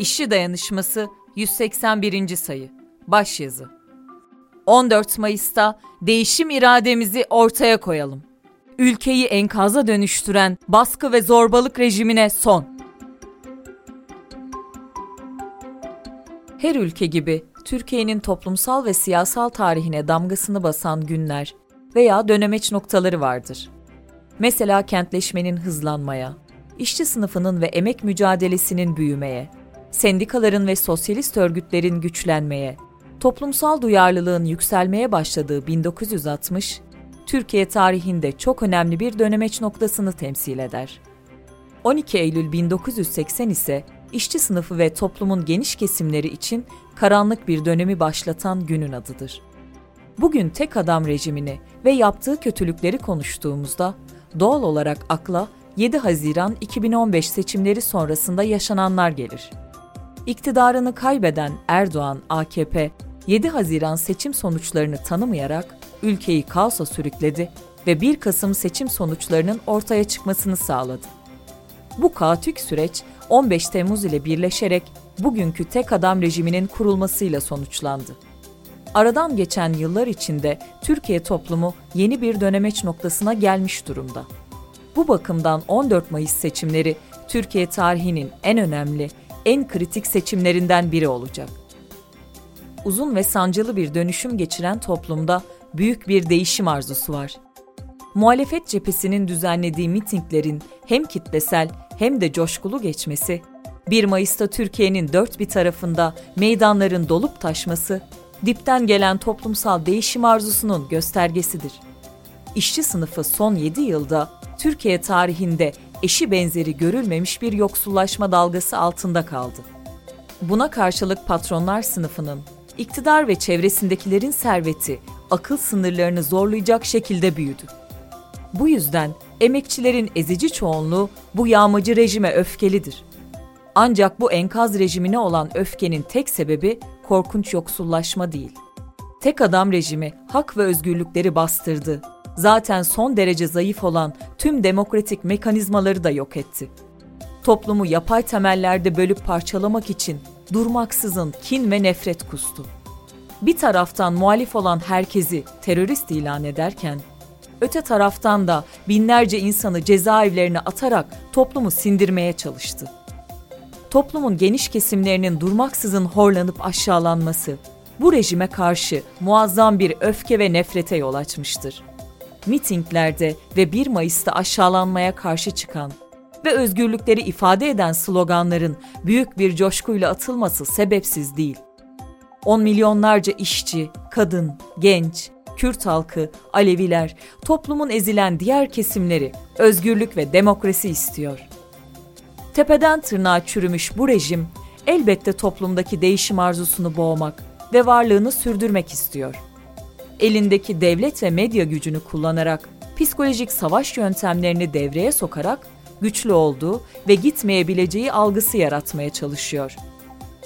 İşçi Dayanışması 181. sayı. Başyazı. 14 Mayıs'ta değişim irademizi ortaya koyalım. Ülkeyi enkaza dönüştüren baskı ve zorbalık rejimine son. Her ülke gibi Türkiye'nin toplumsal ve siyasal tarihine damgasını basan günler veya dönemeç noktaları vardır. Mesela kentleşmenin hızlanmaya, işçi sınıfının ve emek mücadelesinin büyümeye, sendikaların ve sosyalist örgütlerin güçlenmeye, toplumsal duyarlılığın yükselmeye başladığı 1960, Türkiye tarihinde çok önemli bir dönemeç noktasını temsil eder. 12 Eylül 1980 ise işçi sınıfı ve toplumun geniş kesimleri için karanlık bir dönemi başlatan günün adıdır. Bugün tek adam rejimini ve yaptığı kötülükleri konuştuğumuzda doğal olarak akla 7 Haziran 2015 seçimleri sonrasında yaşananlar gelir. İktidarını kaybeden Erdoğan AKP 7 Haziran seçim sonuçlarını tanımayarak ülkeyi kaosa sürükledi ve 1 Kasım seçim sonuçlarının ortaya çıkmasını sağladı. Bu kaotik süreç 15 Temmuz ile birleşerek bugünkü tek adam rejiminin kurulmasıyla sonuçlandı. Aradan geçen yıllar içinde Türkiye toplumu yeni bir dönemeç noktasına gelmiş durumda. Bu bakımdan 14 Mayıs seçimleri Türkiye tarihinin en önemli, en kritik seçimlerinden biri olacak. Uzun ve sancılı bir dönüşüm geçiren toplumda büyük bir değişim arzusu var. Muhalefet cephesinin düzenlediği mitinglerin hem kitlesel hem de coşkulu geçmesi, 1 Mayıs'ta Türkiye'nin dört bir tarafında meydanların dolup taşması, dipten gelen toplumsal değişim arzusunun göstergesidir. İşçi sınıfı son 7 yılda Türkiye tarihinde eşi benzeri görülmemiş bir yoksullaşma dalgası altında kaldı. Buna karşılık patronlar sınıfının, iktidar ve çevresindekilerin serveti akıl sınırlarını zorlayacak şekilde büyüdü. Bu yüzden emekçilerin ezici çoğunluğu bu yağmacı rejime öfkelidir. Ancak bu enkaz rejimine olan öfkenin tek sebebi korkunç yoksullaşma değil. Tek adam rejimi hak ve özgürlükleri bastırdı. Zaten son derece zayıf olan tüm demokratik mekanizmaları da yok etti. Toplumu yapay temellerde bölüp parçalamak için durmaksızın kin ve nefret kustu. Bir taraftan muhalif olan herkesi terörist ilan ederken, öte taraftan da binlerce insanı cezaevlerine atarak toplumu sindirmeye çalıştı. Toplumun geniş kesimlerinin durmaksızın horlanıp aşağılanması, bu rejime karşı muazzam bir öfke ve nefrete yol açmıştır. Mitinglerde ve 1 Mayıs'ta aşağılanmaya karşı çıkan ve özgürlükleri ifade eden sloganların büyük bir coşkuyla atılması sebepsiz değil. On milyonlarca işçi, kadın, genç, Kürt halkı, Aleviler, toplumun ezilen diğer kesimleri özgürlük ve demokrasi istiyor. Tepeden tırnağa çürümüş bu rejim elbette toplumdaki değişim arzusunu boğmak ve varlığını sürdürmek istiyor. Elindeki devlet ve medya gücünü kullanarak psikolojik savaş yöntemlerini devreye sokarak güçlü olduğu ve gitmeyebileceği algısı yaratmaya çalışıyor.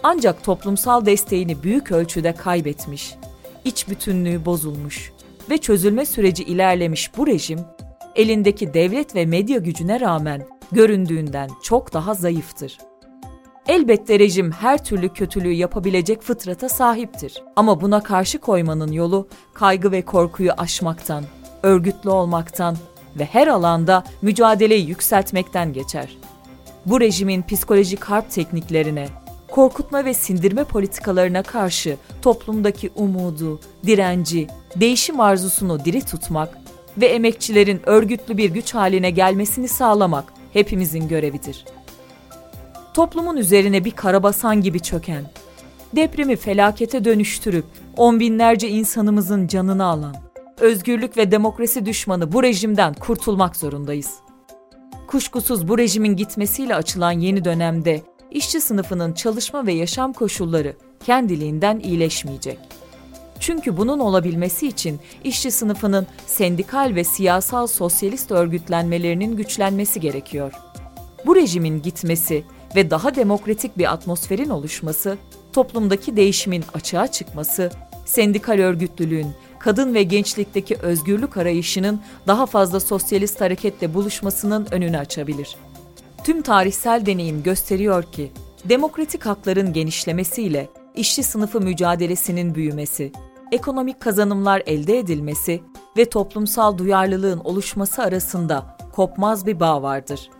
Ancak toplumsal desteğini büyük ölçüde kaybetmiş, iç bütünlüğü bozulmuş ve çözülme süreci ilerlemiş bu rejim, elindeki devlet ve medya gücüne rağmen göründüğünden çok daha zayıftır. Elbette rejim her türlü kötülüğü yapabilecek fıtrata sahiptir. Ama buna karşı koymanın yolu kaygı ve korkuyu aşmaktan, örgütlü olmaktan ve her alanda mücadeleyi yükseltmekten geçer. Bu rejimin psikolojik harp tekniklerine, korkutma ve sindirme politikalarına karşı toplumdaki umudu, direnci, değişim arzusunu diri tutmak ve emekçilerin örgütlü bir güç haline gelmesini sağlamak hepimizin görevidir. Toplumun üzerine bir karabasan gibi çöken, depremi felakete dönüştürüp on binlerce insanımızın canını alan, özgürlük ve demokrasi düşmanı bu rejimden kurtulmak zorundayız. Kuşkusuz bu rejimin gitmesiyle açılan yeni dönemde işçi sınıfının çalışma ve yaşam koşulları kendiliğinden iyileşmeyecek. Çünkü bunun olabilmesi için işçi sınıfının sendikal ve siyasal sosyalist örgütlenmelerinin güçlenmesi gerekiyor. Bu rejimin gitmesi ve daha demokratik bir atmosferin oluşması, toplumdaki değişimin açığa çıkması, sendikal örgütlülüğün, kadın ve gençlikteki özgürlük arayışının daha fazla sosyalist hareketle buluşmasının önünü açabilir. Tüm tarihsel deneyim gösteriyor ki demokratik hakların genişlemesiyle işçi sınıfı mücadelesinin büyümesi, ekonomik kazanımlar elde edilmesi ve toplumsal duyarlılığın oluşması arasında kopmaz bir bağ vardır.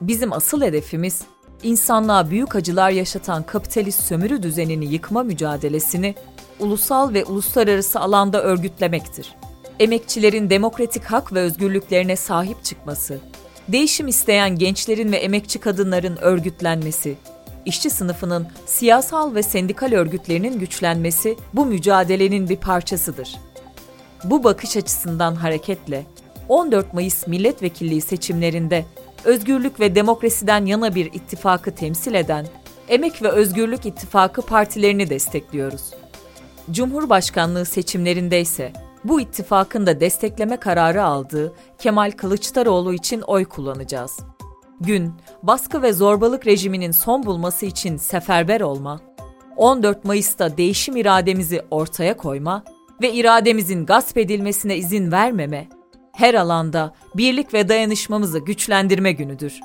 Bizim asıl hedefimiz insanlığa büyük acılar yaşatan kapitalist sömürü düzenini yıkma mücadelesini ulusal ve uluslararası alanda örgütlemektir. Emekçilerin demokratik hak ve özgürlüklerine sahip çıkması, değişim isteyen gençlerin ve emekçi kadınların örgütlenmesi, işçi sınıfının siyasal ve sendikal örgütlerinin güçlenmesi bu mücadelenin bir parçasıdır. Bu bakış açısından hareketle 14 Mayıs milletvekilliği seçimlerinde özgürlük ve demokrasiden yana bir ittifakı temsil eden Emek ve Özgürlük İttifakı partilerini destekliyoruz. Cumhurbaşkanlığı seçimlerinde ise bu ittifakın da destekleme kararı aldığı Kemal Kılıçdaroğlu için oy kullanacağız. Gün, baskı ve zorbalık rejiminin son bulması için seferber olma, 14 Mayıs'ta değişim irademizi ortaya koyma ve irademizin gasp edilmesine izin vermeme, her alanda birlik ve dayanışmamızı güçlendirme günüdür.